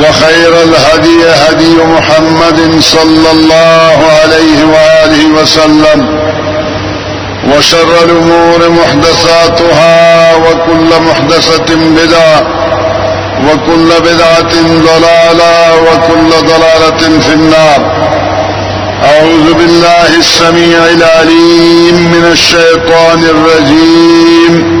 وخير الهدي هدي محمد صلى الله عليه وآله وسلم وشر الأمور محدثاتها وكل محدثة بدعة وكل بدعة ضلالة وكل ضلالة في النار أعوذ بالله السميع العليم من الشيطان الرجيم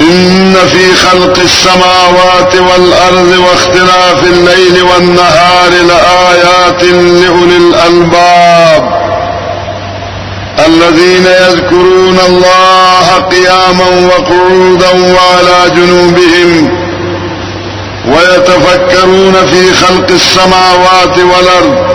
إن في خلق السماوات والأرض واختلاف الليل والنهار لآيات لأولي الألباب الذين يذكرون الله قياما وقعودا وعلى جنوبهم ويتفكرون في خلق السماوات والأرض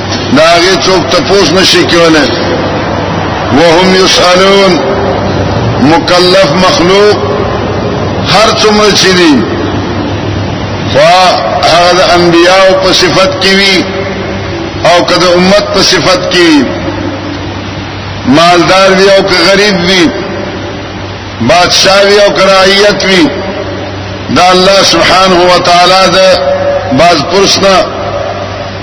دا هغه څوک تپوس نشي کولای وهم يسالون مکلف مخلوق هر څومره چې دي خو هغه انبیاء په صفت کې وي او کده امت په صفت کې وي مالدار وي او که غریب وي بادشاہ وي او که رعیت وي دا الله سبحانه و تعالی د باز پرسنا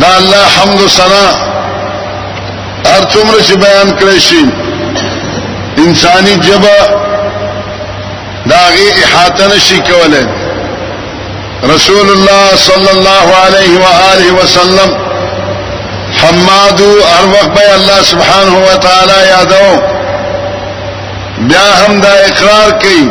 دا الله حمد و سنا هر څومره چې بیان کړی شي انساني جبه دا غي احاطه نشي کوله رسول الله صلی الله علیه و آله وسلم حمادو هر وخت به الله سبحانه و تعالی یادو بیا هم دا اقرار کوي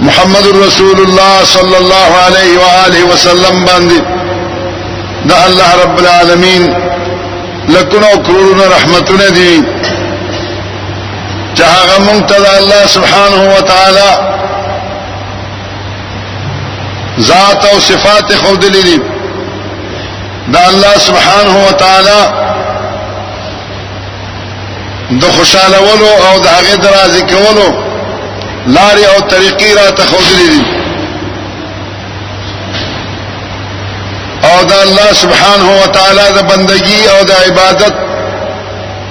محمد رسول الله صلی الله علیه و آله وسلم باندې د الله رب العالمین لکونو کورونه رحمتونه دي چې هغه مونږ ته الله سبحانه و تعالی ذات او صفات خود لري دا الله سبحانه و تعالی د خوشاله ولو او د هغه درازي کولو لارې او طریقې را تخودلې دي او د الله سبحانه و تعالی د بندگی او د عبادت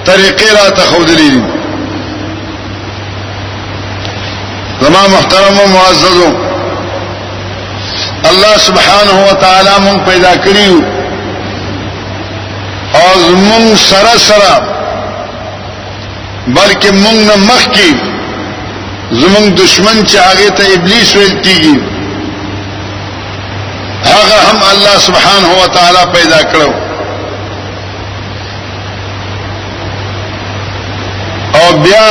طریقې را تخودلې دي زما محترم او معززو الله سبحانه و تعالی مون پیدا کړیو او زمون سره سره بلکې مونږ نه مخ کې زمون دشمن چې هغه ته ابلیس ویل کیږي هغه هم الله سبحانه و تعالی پیدا کړو او بیا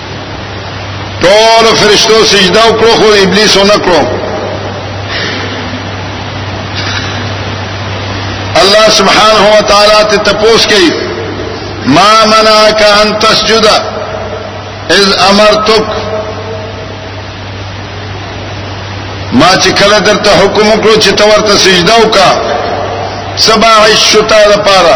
ټول فرشتو سجده وکړو خو ابلیس نه کړو الله سبحانه و تعالی ته تپوس کوي ما منعك ان تسجد اذ امرتك ما چې کله درته حکم وکړو چې تورته سجده وکا سبا عشتا لپاره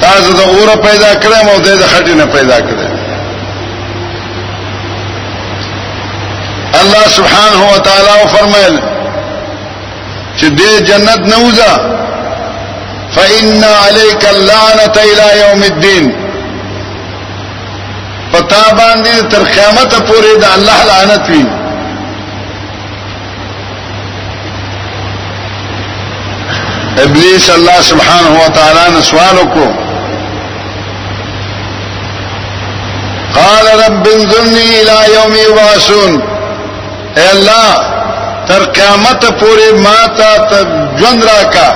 تاسو د اوره پیدا کړم او د خټې نه پیدا کړم الله سبحانه و تعالی فرمایل چې دې جنت نه وځه فإن عليك اللعنة إلى يوم الدين پتا باندې تر قیامت پورې د الله لعنت وي ابلیس الله سبحانه و تعالی نه سوال وکړو قال رب انظرني الى يوم يبعثون اے الله تر قیامت پورې ما ته ژوند راکا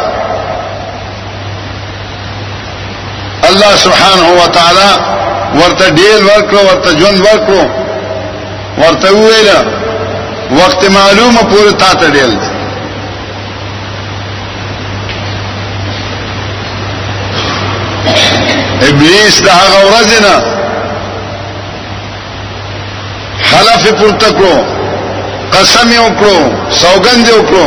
الله سبحانه و تعالی ورته ډیر ورکړو ورته ژوند ورکړو ورته ویل وخت معلومه پورې تا ته ډېل ابلیس د هغه ورځ نه حلف پورته کړو قسم یې وکړو سوګند یې وکړو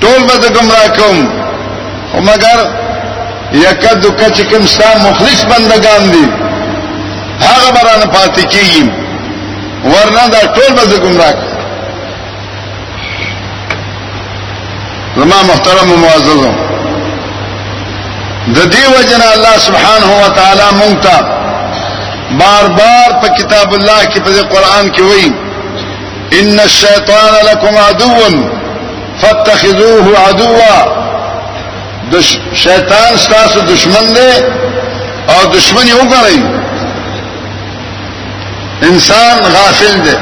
ټول به گمراه کوم او مگر یکا دکا چې کوم ستا مخلص بندگان دي هغه برانه پاتې کیږي ورنه دا ټول به گمراه زما محترم و معززو د دې وجنه الله سبحانه و تعالی مونږ ته بار بار په کتاب الله کې په قرآن کې وایي ان الشیطان لكم عدو فاتخذوه عدوا د شیطان ستاسو دشمن دی او دشمن یې وګڼئ انسان غافل دی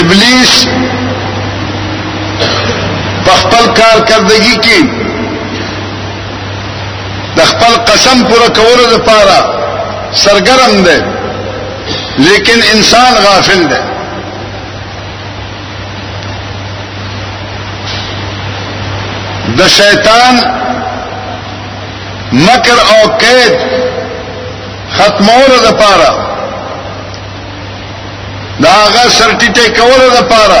ابلیس په خپل کارکردګي کې د خپل قسم پوره کولو لپاره سرګرم دی لیکن انسان غافل دی د شیطان مکر او قید ختمولو لپاره دا هغه سرټیټه کولو لپاره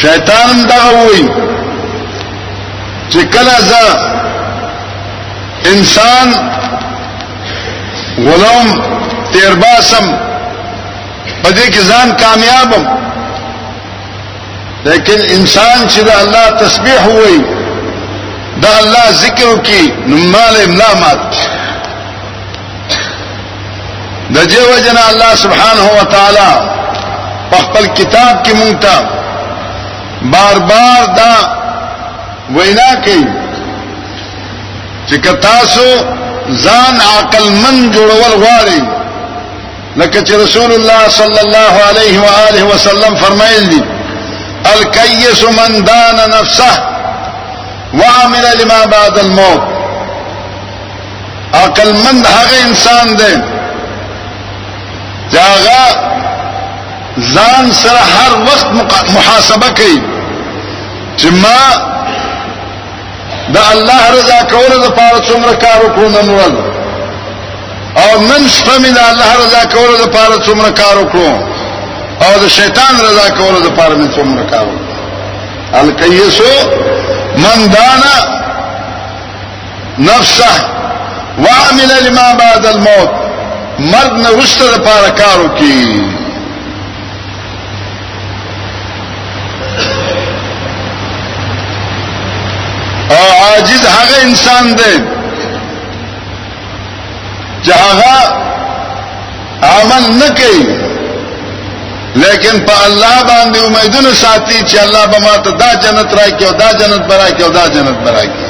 شیطان هم دغه وایي چې کله زه انسان غلام تیرباسم په دې کې ځان کامیابم لیکن انسان چې د الله تسبیح وایي د الله ذکر کی نمال املا مات د دیو جن الله سبحانه و تعالی په خپل کتاب کې مونږ ته بار بار دا وینا کوي چې که تاسو ځان عقل من جوړول غواړئ لکه چې رسول الله صلی الله علیه و آله وسلم فرمایل دي الکیس من دان نفسه وعمل لما بعد الموت عقل مند هغه انسان دی چې هغه ځان سره هر وخت محاسبه کوي چې ما د الله رضا کولو لپاره څومره کار وکړو نن ورځ او نن شپه مې د الله رضا کولو لپاره څومره کار وکړو او د شیطان رضا کولو لپاره مې څومره کار وکړو الکیسو من دانا نفسه وعمل لما بعد الموت مرد نه وسته لپاره کار وکي او عاجز هغه انسان دی چې هغه عمل نه کوي لیکن په الله باندې امیدونه ساتي چې الله به ماته دا جنت راکړي او دا جنت به راکړي او دا جنت به راکړي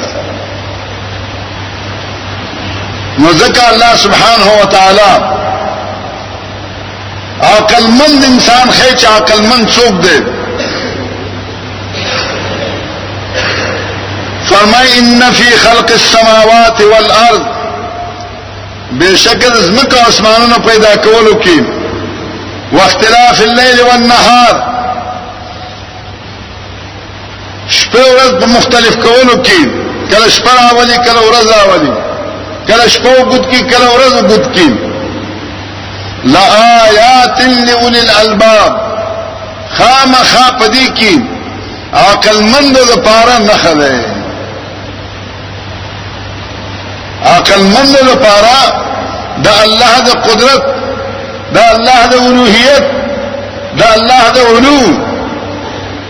نو ځکه الله سبحانه و تعالی عقل مند انسان خې چې عقل مند څوک دی فرمای ان فی خلق السماوات والارض بشکل زمکه اسمانونو پیدا کولو کې واختلاف الليل والنهار شپه ورځ په مختلف کولو کې کله شپه راولي کله ورځ راولي کله شپه وګد کې کله ورځ وګد کې لآیات لأولی الالباب خامخا پدې کې عقل مند د پاره نه خله عقل مند د پاره د الله د قدرت د الله د اولوهیت د الله د علو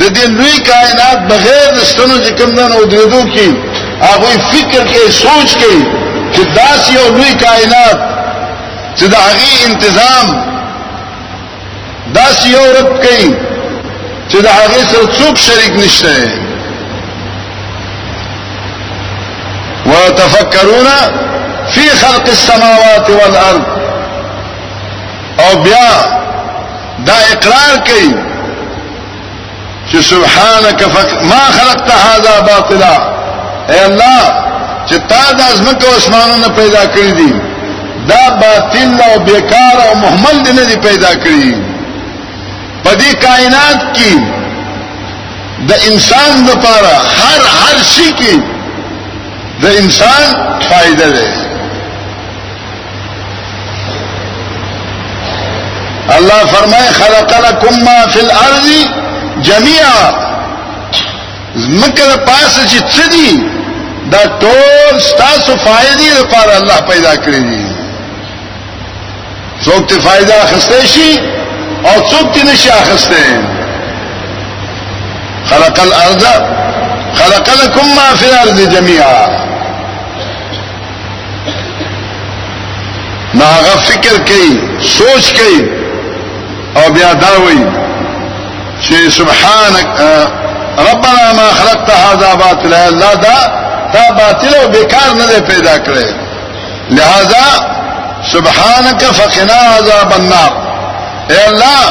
د دې لوی کائنات بغیر د ستنو چې کوم نه نو درېدو کې هغه فکر کې سوچ کې چې داس یو لوی کائنات چې د هغه انتظام داس یو رب کوي چې د هغه سره څوک شریک نشته وتفکرون فی خلق السماوات والارض او بیا دا اقرار کوي چې سبحانك ما خلقت هذا باطلا اے الله چې تا د ازمکه او اسمانونو پیدا کړی دي دا باطل او بیکار او محمل دې نه دي پیدا کړی په دې کائنات کې د انسان لپاره هر هر شي کې د انسان فائدہ ده الله فرمائے خلق لکم ما فی الارض جميعا زمکر پاس چې څه دي دا ټول ستاسو فائدې لپاره الله پیدا کړی دي څوک ته فائدہ اخستې شي او څوک ته نشي اخستې خلق الارض خلق لكم ما في الارض جميعا نو هغه فکر کوي سوچ کوي او بیا دا وایي چې سبحانك ربنا ما خلقت هذا باطلا لا دا تا باطل او بیکار نه پیدا کړې لہذا سبحانك فقنا عذاب النار اے الله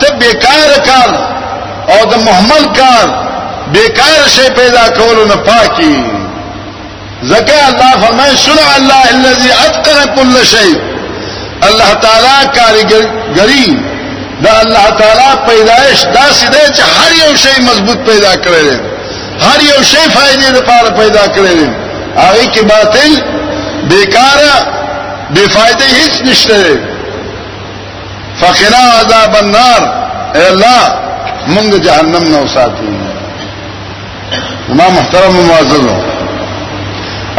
ته بیکار کار او د محمل کار بیکار شی پیدا کولو نه پاکي ځکه الله فرمایي صنع الله الذي اتقن كل شيء الله تعالی کاریګری دا الله تعالی پیدائش دا سیده چې هر یو شی مضبوط پیدا کړی دی هر یو شی فائدې لپاره پیدا کړی دی هغه کې باطل بیکار بے فائدې هیڅ نشته فقنا عذاب النار اے الله موږ جهنم نو ساتي ما محترم معزز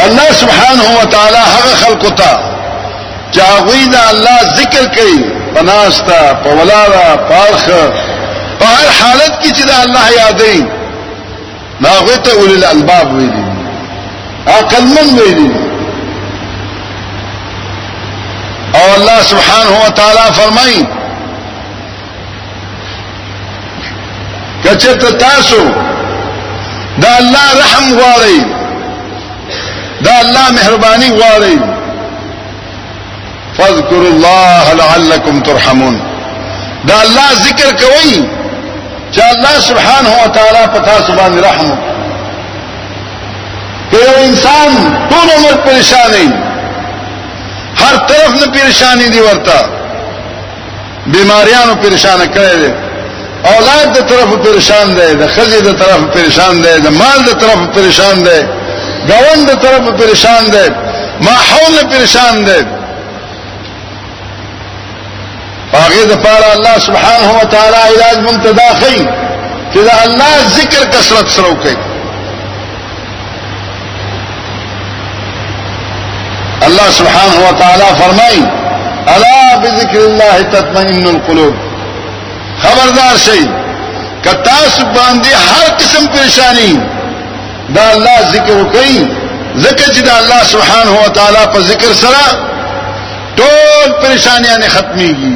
الله سبحانه و تعالی هغه خلق ته چې هغه دا الله ذکر کوي پناستا په ولاړه پارخ په هر حالت کې چې دا الله یادې دا هغه ته اول الالباب ویلي عقل من ویلي او الله سبحانه و تعالی فرمایي کچرته تاسو دا الله رحم غواړئ دا الله مهرباني غواړئ فاذكروا الله لعلكم ترحمون دا الله ذکر کوي چې الله سبحانه و تعالی په تاسو باندې رحم وکړي یو انسان ټول عمر پریشان دی هر طرف نه پریشانی دی ورته بیماریانو پریشان کړی دی اولاد د طرف پریشان دی د خزې د طرف پریشان دی د مال د طرف پریشان دی ګوند د طرف پریشان دی ماحول پریشان دی هغه د پاره الله سبحانه و تعالی علاج منتدا خي چې الله ذکر کثرت سره کوي الله سبحانه وتعالى فرمای الا بذكر الله تطمئن القلوب خبردار شئ کتا سبحان دي هر قسم پریشانی دا الله ذکر کوي ذکر چې دا الله سبحانه وتعالى په ذکر سره ټول پریشانیاں ختميږي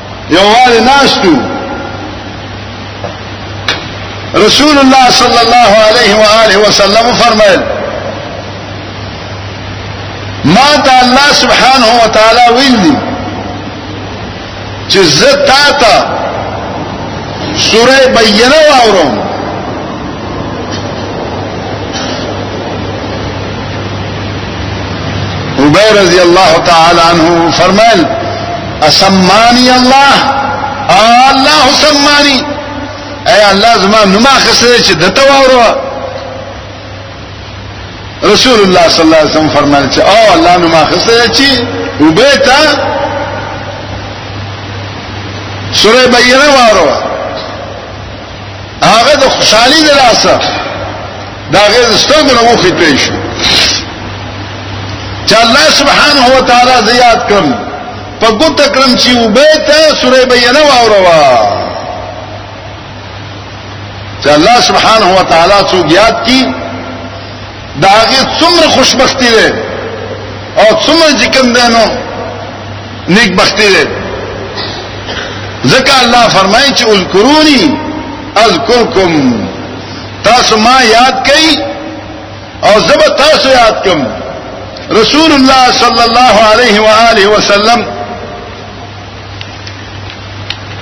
یووالی ناشتو رسول الله صلی الله علیه و آله وسلم فرمایل ما ته الله سبحانه و تعالی ویلی چې زه تا ته سوره بینه واورم ابی رضی الله تعالی عنہ فرمایل اسمانی الله الله سمانی اے الله زما نوم اخسته چې د تواورو رسول الله صلی الله علیه وسلم فرمایل چې او الله نوم اخسته چې وبېتا سورې بینه واره هغه د خوشحالي د لاسه دا غیر سترګو نه وخی پیش چې الله سبحانه و تعالی زیات کړم په ګوت کړم چې وبیت سورې بیانه واوروا چې الله سبحانه و تعالی څو یاد کی دا هغه څومره خوشبختی ده او څومره چې کوم ده نو نیک بختی ده ځکه الله فرمایي چې اذکرونی اذکرکم تاسو ما یاد کړئ او زب تاسو یاد کوم رسول الله صلی الله علیه و آله وسلم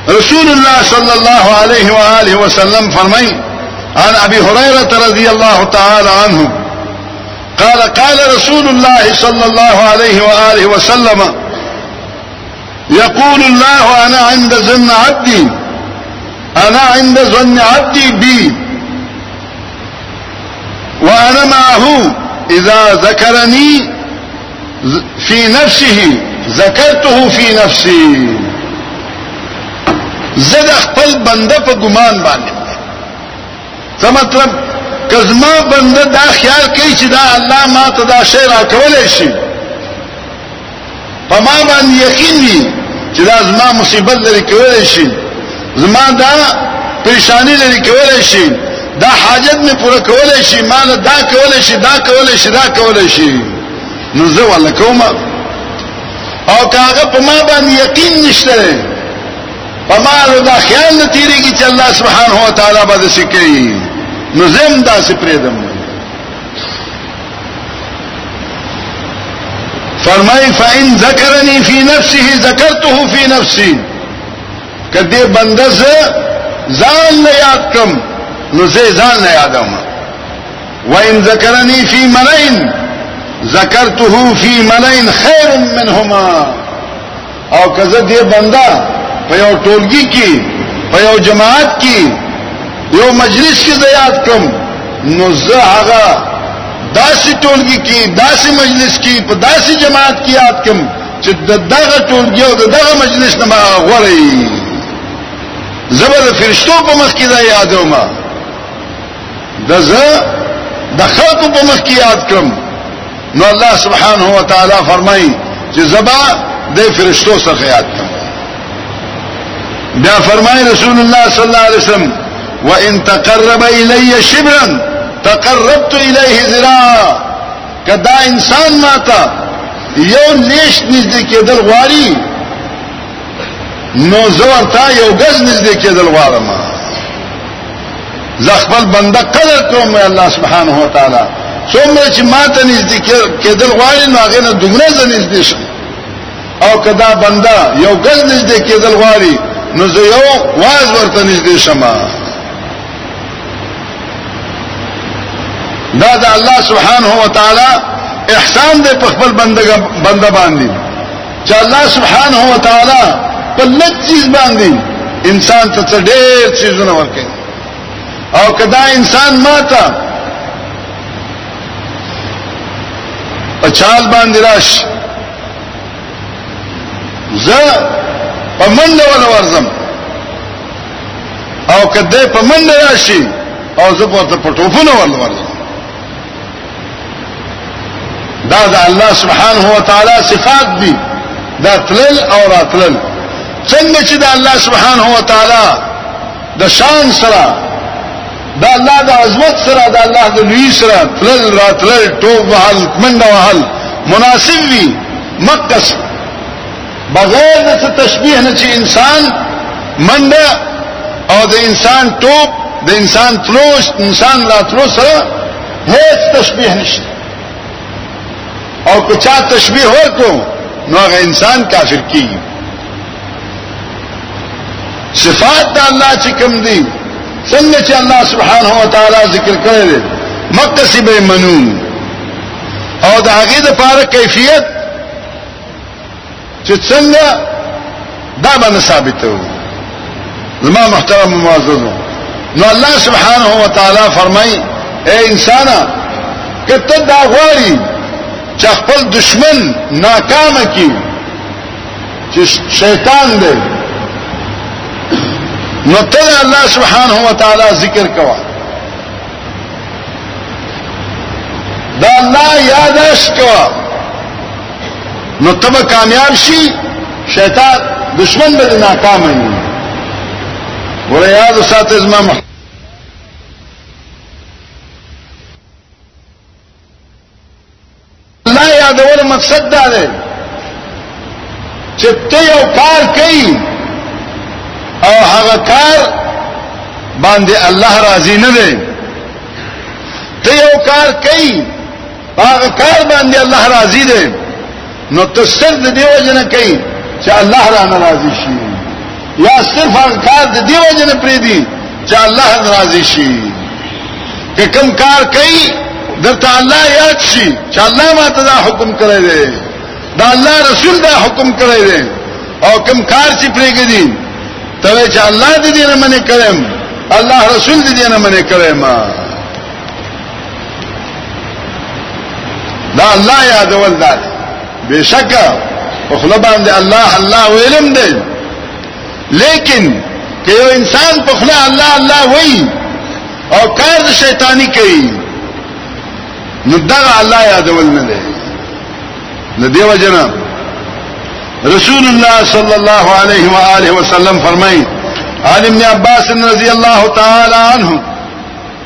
رسول الله صلى الله عليه وآله وسلم فرمایي عن ابي هريره رضي الله تعالى عنه قال قال رسول الله صلى الله عليه واله وسلم يقول الله انا عند ظن عبدي انا عند ظن عبدي بي وانا معه اذا ذكرني فی نفسه ذکرته فی نفسی زد خپل بنده په ګمان باندې څه مطلب کزما بنده دا خیال کوي چې دا الله ما ته دا شی را کولای شي په ما باندې یقین دي چې دا زما مصیبت لري کولای شي زما دا پریشانی لري کولای شي دا حاجت می پوره کولای شي مال دا کولای شي دا کولای شي دا کولای شي نو زه ولا کوم او کاغه په ما باندې یقین نشته په ما دا خیال نه تیریږي چې الله سبحانه و تعالی باندې سکی نو زم دا سپریدم فرمای فإن ذكرني في نفسه ذكرته في نفسي کدی بنده ز ځان نه یاد کم نو زه ځان نه یادم و ان ذکرنی فی ملئن ذکرته فی ملئن خیر منهما او کزه دی بنده په یو ټولګي کې په یو جماعت کې یو مجلس کې زیات کم نو زه هغه داسې ټولګي کې داسې مجلس کې په داسې جماعت کې یاد کم چې دغه ټولګي او دغه مجلس نه غوړی زبر فرشتو په مخ کې دا یادو ما دزه د خلقو په مخ کې یاد کړم نو الله سبحانه و تعالی فرمایي چې زبا د فرشتو څخه یاد کړم بیا فرمایي رسول الله صلی الله علیه وسلم وان تقرب الي شبرا تقربت اليه ذراعا که دا انسان ماته یو لیش نږدې کېدل غواړي نو زه ورته یو ګز نږدې کېدل غواړم زه خپل بنده قدر کوم الله سبحانه و تعالی څومره چې ماته نږدې کېدل غواړي نو هغه نه دومره زه نږدې شم او کدا بنده یو ګز نږدې کېدل غواړي نو زه یو واز ورته نږدې شم دا د الله سبحانه و تعالی احسان دی په خپل بندګ بنده باندې چې الله سبحانه و تعالی په لږ چیز باندې انسان ته څه ډېر چیزونه ورکړي او کدا انسان ماته په چال باندې راش زه په منډه ولا ورزم او کده په منډه راشي او زه ورته په ټوپونه ورلور دا د الله سبحانه و تعالی صفات دي دا تلل او راتلل څنګه چې د الله سبحانه و تعالی د شان سره د الله د عظمت سره د الله د لوی سره تلل راتلل ټوب وهل منډه وهل مناسب وي مقصد بغیر د څه تشبیه نه چې انسان منډه او د انسان ټوپ د انسان تلوش انسان راتلو سره هیڅ تشبیه نشته او که چا تشبیه ورکو نو هغه انسان کافر کیږي صفات د الله چې کوم دي څنګه چې الله سبحانه و تعالی ذکر کړی دی مکه سی به منون او د هغه د پاره کیفیت چې څنګه دا باندې ثابته وو زما محترم معززو نو الله سبحانه و تعالی فرمای اے انسان کته دا غواړي چې خپل دشمن ناکام کی چې شیطان دی نو ته الله سبحانه و تعالی ذکر کوه دا الله یاداش کو نو تب کامیاب شي شیطان دشمن به ناکام وي ور یاد ساتز ما الله یادولو مقصد دا دی چې ته یو کار کوي او هغه کار باندې الله راضي نه دی ته یو کار کوي هغه کار باندې الله راضي دی نو ته صرف د دیو جن کوي چې الله را ناراضي شي یا صرف هغه کار د دیو جن پرې دي چې الله ناراضي شي که کوم کار کوي درته الله یاد شي چې الله ما ته دا حکم کړی دی دا الله رسول دا حکم کړی دی او کوم کار چې پرېږي دي ته چې الله دې نه منې کړم الله رسول دې نه منې کړم دا الله یادول دا بشک خپل باندې الله الله ویلم دی لیکن که یو انسان په خپل الله الله وی او کار د شیطانی کوي نو دا الله یادول نه دی نو دیو جنا رسول الله صلی الله علیه و آله وسلم فرمایي عن ابن عباس رضی الله تعالی عنه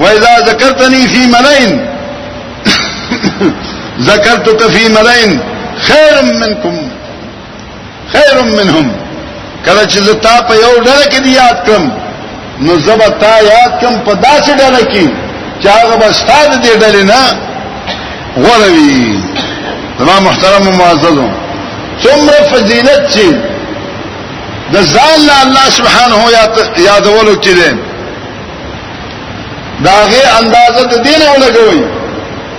وإذا ذكرتني في ملئن ذكرتك في ملئن خير منكم خير منهم کله چې زتا په یو ډله کې دی یاد کړم نو زبا تا یاد کړم په داسې ډله کې چې هغه به ستاد دې ډلې نه غوروي زما محترم معززو څومره فضیلت چې د ځان له الله سبحانه یادولو کې ده دا غي اندازه د دین ولګوي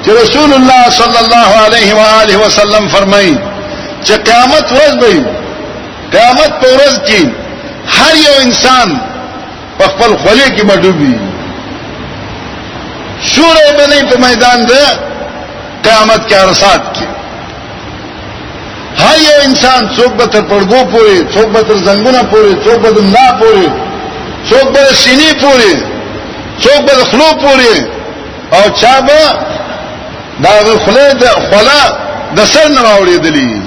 چې رسول الله صلی الله علیه و آله وسلم فرمایي چې قیامت ورځ به قیامت پر ورځ کې هر یو انسان په خپل خولې کې مډوبي شورې به نه په میدان ده قیامت کې ارسات کې هر یو انسان څوک به تر پړګو پوري څوک به تر زنګونه پوري څوک به تر نا پوري څوک به سینې پوري څوک به خلو پوري او چا به دا خله د خلا د سر نه اوریدلی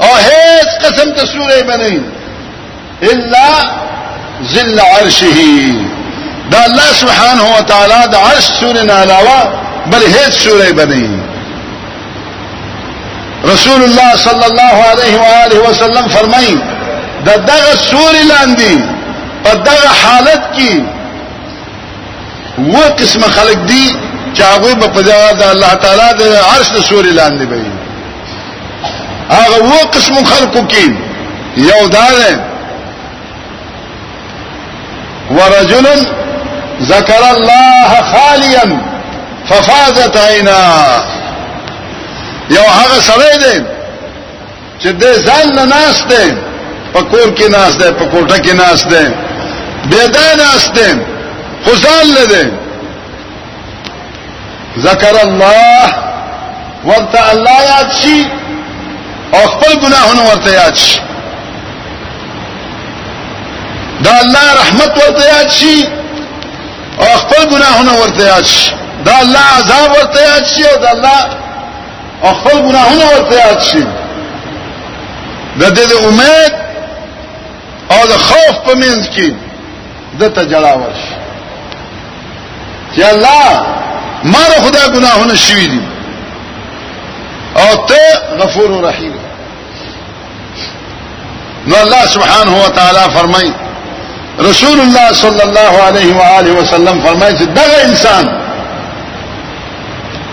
او هیڅ قسم ته سورې بنئ الا ذل عرشه دا الله سبحانه و تعالی د عرش سورې نه علاوه بل هیڅ سورې بنئ رسول الله صلی الله علیه و آله وسلم فرمایي دا دغه سورې لاندې په دغه حالت کې و قسم خلق دي چې هغه په پجا د الله تعالی د عرش سورې لاندې وي هغه و قسم خلقو کې یو دا ده ورجل ذکر الله خالیا ففازت عینا یو هغه سره دی چې د ځان نه ناس دی په کور کې ناس دی په کوټه کې ناس دی بيدان استم خزال لده ذکر الله وقت الله یاد شي او خپل ګناهونه ورته یاد شي دا الله رحمت ورته یاد شي او خپل ګناهونه ورته یاد شي دا الله عذاب ورته یاد شي او دا الله او خپل ګناهونه ورته یاد شي د دې امید او د خوف په منځ کې دته جړا ورش یا الله ما له خدا ګناهونه شوي دي او ته غفور رحیم نو الله سبحانه و تعالی فرمای رسول الله صلی الله علیه و آله وسلم فرمای چې دغه انسان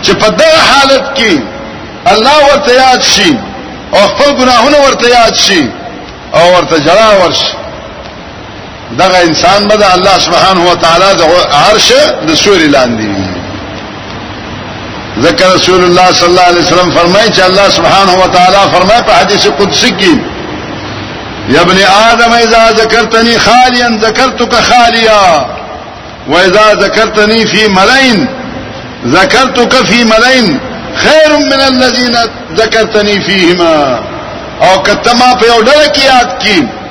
چې په دغه حالت کې الله ورته یاد شي او خپل ګناهونه ورته یاد شي او ورته جړا ورشي دغه انسان به د الله سبحانه و تعالی د عرش د سوري لاندې وي ذکر رسول الله صلی الله علیه وسلم فرمایي چې الله سبحانه و تعالی فرمایي په حدیث قدسی کې یا ابن آدم اذا ذکرتنی خالیا ذکرتک خالیا و اذا ذکرتنی فی ملئن ذکرتک فی ملئن خیر من الذین ذکرتنی فیهما او کتما په یو ډول کې یاد کی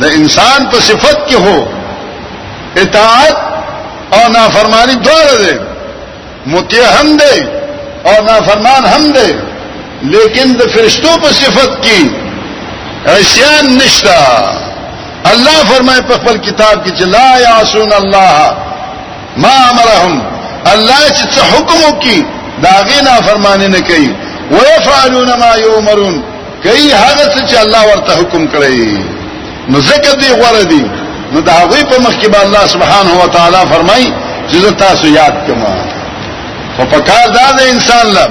د انسان په صفت کې هو اطاعت او نافرمانی دواړه دي مطیع هم دی او نافرمان هم دی لیکن د فرشتو په صفت کې عصيان نشتا الله فرمای په خپل کتاب کې چې لا يعصون الله ما امرهم الله چې څه حکم وکي دا غینا فرمانی نه کوي ويفعلون ما يؤمرون کوي هغه څه چې الله ورته حکم کړی نو زکه دی غوړه دی نو دا غوی په مخ کې به الله سبحانه و تعالی فرمای چې تاسو یاد کما په پکار دا د انسان لا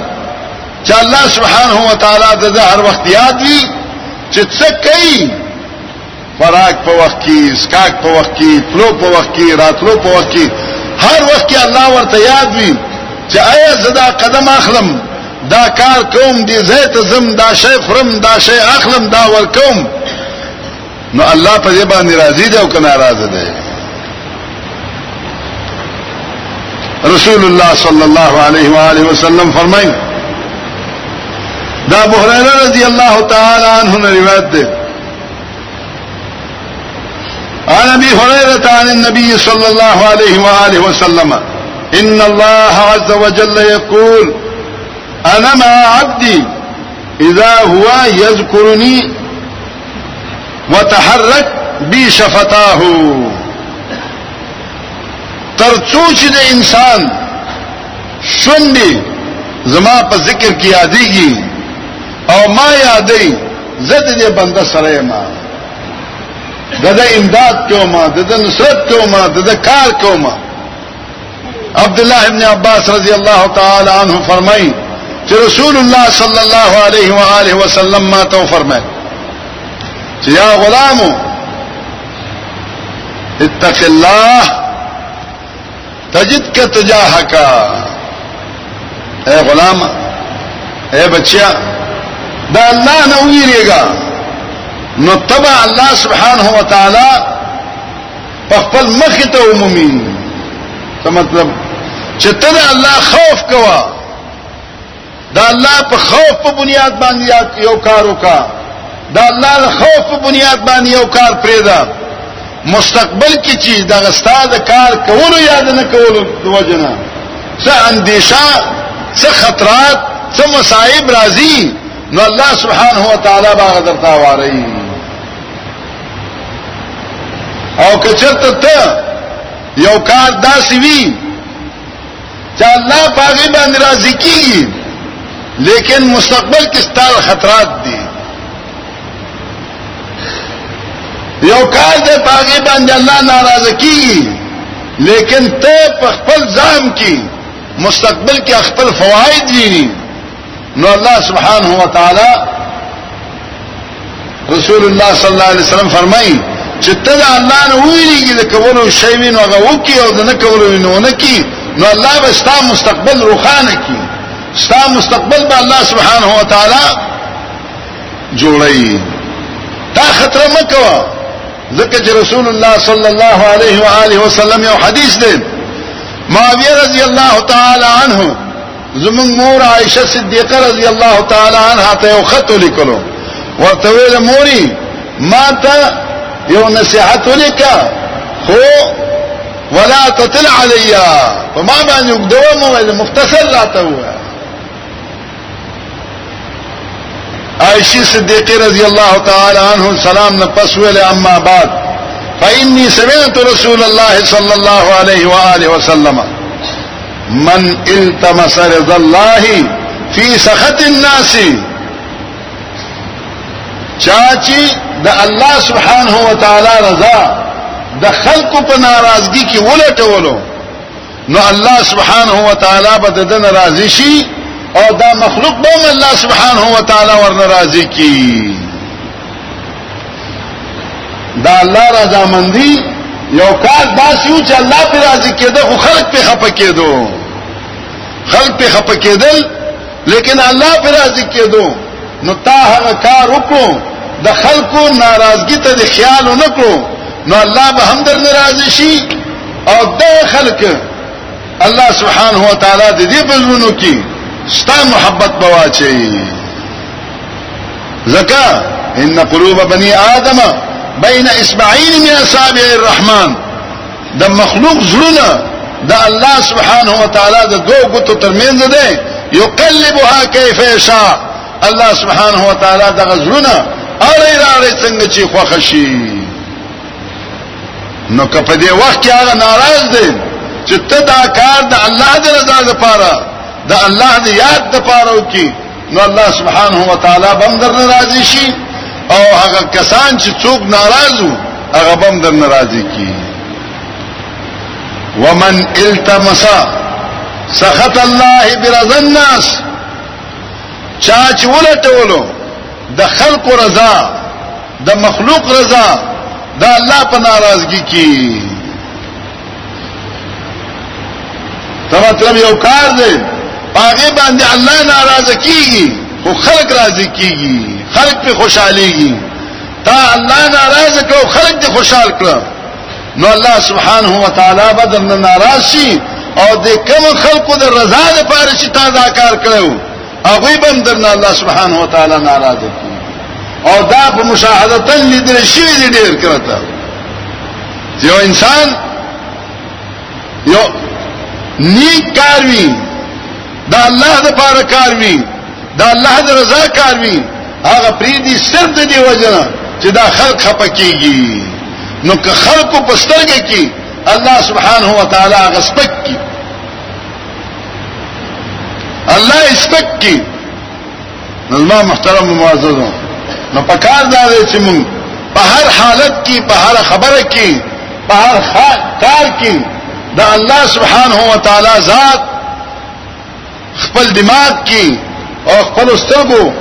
چې الله سبحانه و تعالی د هر وخت یاد وي چې څه کوي خوراک په وخت کې اسکاک په وخت کې تلو په وخت کې راتلو په وخت کې هر وخت کې الله ورته یاد وي چې آیا زدا قدم اخلم دا کار کوم دې زیت زم دا شی خرم دا شی اخلم دا ور کوم نو الله په دې باندې راضي دی او که ناراضه دی رسول الله صلی الله علیه و آله وسلم فرمایي دا ابو هريره رضی الله تعالی عنہ روایت ده عن ابي هريره عن النبي صلى الله عليه واله وسلم ان الله عز وجل يقول انا مع عبدي اذا هو يذكرني وتحرك بي شفتاه ترڅو چې د انسان شونډې زما په ذکر کې یادېږي او ما یادې زه دې بنده سره ما دغه امداد کوم دغه نصرت کوم دغه کار کوم عبد الله ابن عباس رضی الله تعالی عنہ فرمایي چې رسول الله صلی الله علیه و آله وسلم ما ته فرمایي چې یا غلامو اتق الله تجد کا تجاہ کا اے غلام اے بچیا دا اللہ نہ ویرے گا نو تبا اللہ سبحان ہو تعالی پخپل مخ ته عمومي څه مطلب چې ته الله خوف کوه دا الله په خوف په بنیاد باندې یو کار وکا دا الله د خوف په بنیاد باندې یو کار پرېدا مستقبل کې چې دا غستا د کار کولو یاد نه کولو د وجنه څه اندیشه څه خطرات څه مصائب راځي نو الله سبحانه و تعالی باغ درته واري او کچرته ته یو کار داسې وی چې الله باغی باندې راضي کیږي لیکن مستقبل کې ستاره خطرات دي یو کار دې باغی باندې الله ناراض کیږي لیکن ته په خپل ځام کې مستقبل کې خپل فواید ویني نو الله سبحانه و تعالی رسول الله صلی الله علیه وسلم فرمایي چې ته الله نه ویریږي د کولو شی وینو هغه وکي او د نه کولو وینو نه کی نو الله به ستا مستقبل روخانه کی ستا مستقبل به الله سبحانه و تعالی جوړي دا خطر مکوا ځکه چې رسول الله صلی الله علیه و آله وسلم یو حدیث دی معاویه رضی الله تعالی عنه زمون مور عائشه صدیقه رضی الله تعالی عنها ته یو خط لیکلو ورته ویل موري ما ته یو نصيحت ولیکا خو ولا تطل علیا په ما باندې وګدوه مو ویل مختصر راته وایي عائشہ صدیقہ رضی اللہ تعالی عنہ سلام نے پس ویل اما بعد فإني سمعت رسول الله صلى الله عليه وآله وسلم من التمس رضا الله فی سخط الناس چاچی د الله سبحانه و تعالی رضا د خلق په ناراضگی کې ولټولو نو الله سبحانه و تعالی به د ناراضی شي او دا مخلوق به الله سبحانه و تعالی ور ناراضی کی دا الله رضا مندي یو کار داسیو چې الله پر راضي کېده خو خلق په خپه کېدو خلق په خپه کېدل لیکن الله پر راضي کېدو نو تا هغه کار وکړو د خلکو ناراضګي ته د خیال ونکړو نو الله به هم در ناراض شي او د خلک الله سبحانه و تعالی د دې بزونو کې ستا محبت بواچي زکا ان قلوب بني ادم بين اصبعين من اصابع الرحمن د مخلوق زړونه د الله سبحانه و تعالی د دوه ګوتو ترمنځ ده یقلبها کیف یشاء الله سبحانه و تعالی د غزرونه اړې راړې څنګه چې خوښ شي نو که په دې وخت کې هغه ناراض دی چې ته دا کار د الله د رضا لپاره د الله د یاد لپاره وکي نو الله سبحانه و تعالی بم در ناراضي شي او هغه کسان چې څوک ناراض وو هغه بم در ناراضي کی ومن التمس سخط الله برضا الناس چا چې ولټولو د خلق رضا د مخلوق رضا د الله په ناراضګي کې دا مطلب یو کار دی هغه باندې الله ناراض کیږي خو خلق راضي کیږي خلق په خوشحاليږي تا الله ناراض کړو خلق دې خوشحال کړو نو الله سبحانه و تعالی بدن ناراض شي او د کوم خلقو د رضا لپاره چې تا دا کار کړو هغه بندرنا الله سبحانه وتعالى ناراض کی او دا په مشاهدتن لیدل شي دي ډیر کرتا یو انسان یو نیک کار وی دا الله د پاره کار وی دا الله د رضا کار وی هغه پریدي صرف د دی وجنه چې دا خلق خپکیږي نو که خلق په سترګه کې الله سبحانه و تعالی غسبک کی الله اسپک کی نظمه محترم معززو نو پکار دا دی چې مونږ په هر حالت کې په هر خبره کې په هر کار کې دا الله سبحانه و تعالی ذات خپل دماغ کې او خپل سترګو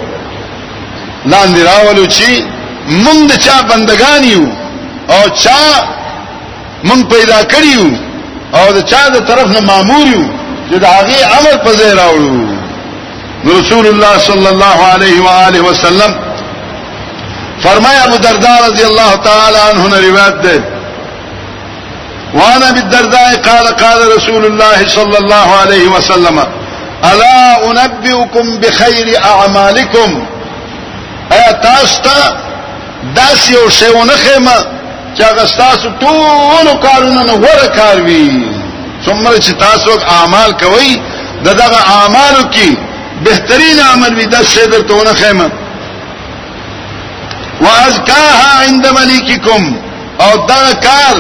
لاندې راولو چې مونږ د چا بندگان یو او چا من پیدا کړیو او د چا د طرف نه مامور یو چې د هغه امر په ځای راوړو رسول الله صلی الله علیه و آله وسلم فرمایا ابو دردا رضی الله تعالی عنہ نے روایت ده وانا بالدرداء قال قال رسول الله صلى الله عليه وسلم الا انبئكم بخير اعمالكم ایا تاسو ته داس یو شیونه خېمه چې هغه تاسو ټول کارونه نه غوړه کار وی څومره چې تاسو اعمال کوي دغه اعمالو کې بهترین عمل وی د شه درته ونه خیمه وازکاها عند ملککم او دا کار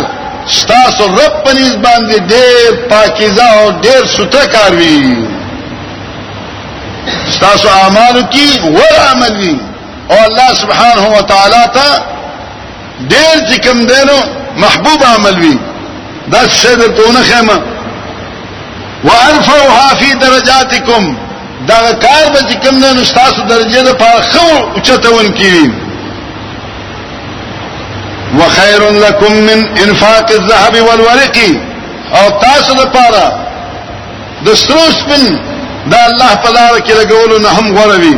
ستاسو رب په نس باندې ډېر پاکیزه او ډېر ستر کار وی ستاسو اعمالو کې ور عمل وی او الله سبحانه و تعالی ته ډیر چې کم دینو محبوب عمل وی دا څه درتونه خمه وارفعها فی درجاتکم دا کار به چې کم دینو تاسو درجه ده په خو اوچتون کی وخير لكم من انفاق الذهب والورق او تاسو لپاره د سروس بن دا الله په لار کې لګولو نه هم غوړوي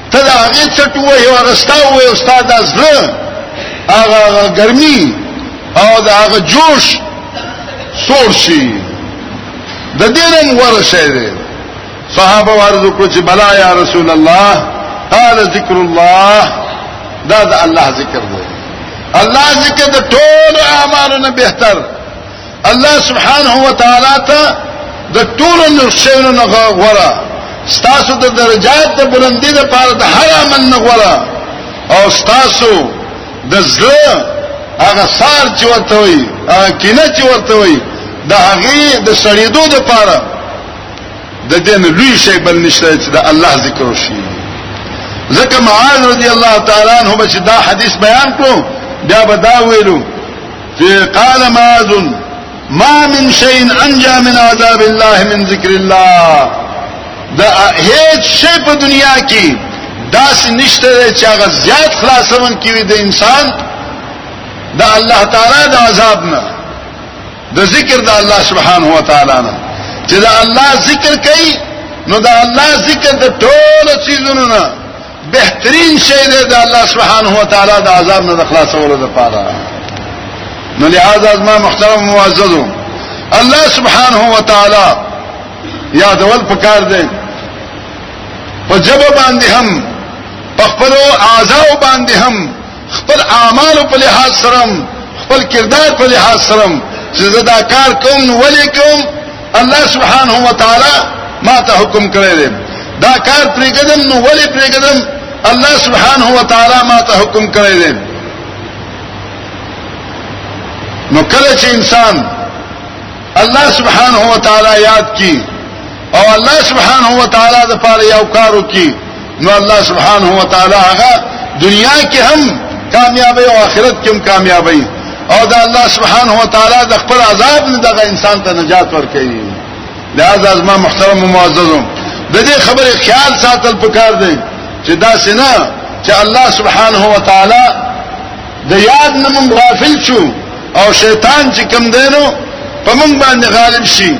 ته دا هغه چټ وې او رستا وې استاد ازله هغه ګرمي او دا هغه جوش سور شي د دې رنګ ورشه دي صحابه ورزو کو چې بلا یا رسول الله قال ذکر الله دا د الله ذکر دی الله ذکر د ټول اعمالو نه بهتر الله سبحانه و تعالی ته د ټول نور شیونو نه غوړه ستاسو د درجات د بلندی د پاره د هر عمل نه غوړه او ستاسو د زړه هغه سار چې ورته وي هغه کینه چې ورته وي د هغه د سړیدو د پاره د دین لوی شی بل نشته چې د الله ذکر وشي ځکه معاذ رضی الله تعالی عنہ به دا حدیث بیان کړو بیا به دا ویلو دی قال معاذ ما من شيء انجا من عذاب الله من ذکر الله دا هیڅ شی په دنیا کې داس نشته چې هغه زیات خلاصون کیوي د انسان د الله تعالی د عذاب نه د ذکر د الله سبحانه و تعالی نه چې د الله ذکر کوي نو د الله ذکر د ټول چیزونو نه بهترین شی دی د الله سبحانه و تعالی د عذاب نه د خلاصولو لپاره نو لهذا ما محترم معززو الله سبحانه و تعالی یادول پکار دی په جبه باندې هم په خپل اعضاء باندې هم خپل اعمال په لحاظ سره خپل کردار په لحاظ سره چې زدا کار کوم نو ولې کوم الله سبحانه و تعالی ما ته حکم کړی دی دا کار پرېږدم نو ولې پرېږدم الله سبحانه و تعالی ما ته حکم کړی دی نو کله چې انسان الله سبحانه و تعالی یاد کی او الله سبحانه و تعالی د پاره یو کارو کی نو الله سبحانه و تعالی هغه دنیا کې هم کامیابی او آخرت کې هم کامیابی او دا الله سبحانه و تعالی د خپل عذاب نه دغه انسان ته نجات ورکړي لہذا از ما محترم و معززم د دې خبرې خیال ساتل پکار دی چې دا سنا چې الله سبحانه و تعالی د یاد نه مونږ غافل شو او شیطان چې کم دینو په مونږ باندې غالب شي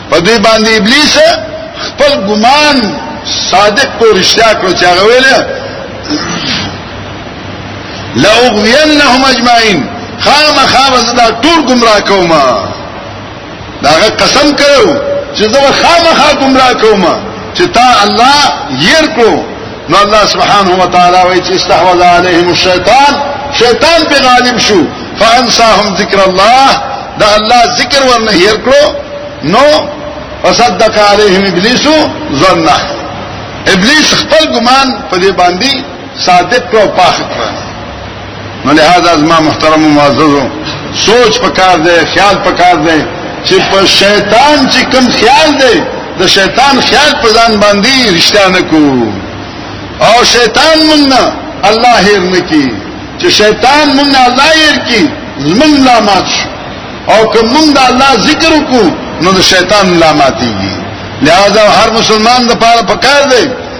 په دې باندې ابلیس خپل ګمان صادق کو رښتیا کړو چې هغه ویل لا اغوینهم اجمعین خامخا وزدا ټول گمراه کوما داغه قسم کړو چې زه خامخا گمراه کوما چې تا الله ير کړو نو الله سبحانه وتعالى وایي چې استحوذ عليهم الشيطان شیطان په غالب شو فانساهم ذکر الله دا الله ذکر ورنه هیر کړو نو وصدق عليهم ابلیس ظنه ابلیس خپل ګمان په دې باندې صادق کړو پاخ کړو نو لہذا زما محترم معززو سوچ پکار دی خیال پکار دی چې په شیطان چې کم خیال دی د شیطان خیال په ځان باندې رښتیا نه کو او شیطان مونږ نه الله هیر نه کی چې شیطان مونږ نه الله هیر کی زمونږ لا مات شو او کوم مونږ د الله ذکر وکړو نو د شیطان لا ماتيږي لہذا هر مسلمان د پاره پکار دی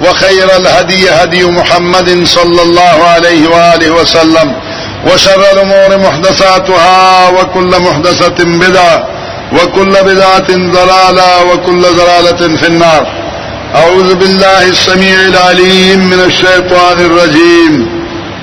وخير الهدي هدي محمد صلى الله عليه وآله وسلم وشر الأمور محدثاتها وكل محدثة بدعة وكل بدعة ضلالة وكل ضلالة في النار أعوذ بالله السميع العليم من الشيطان الرجيم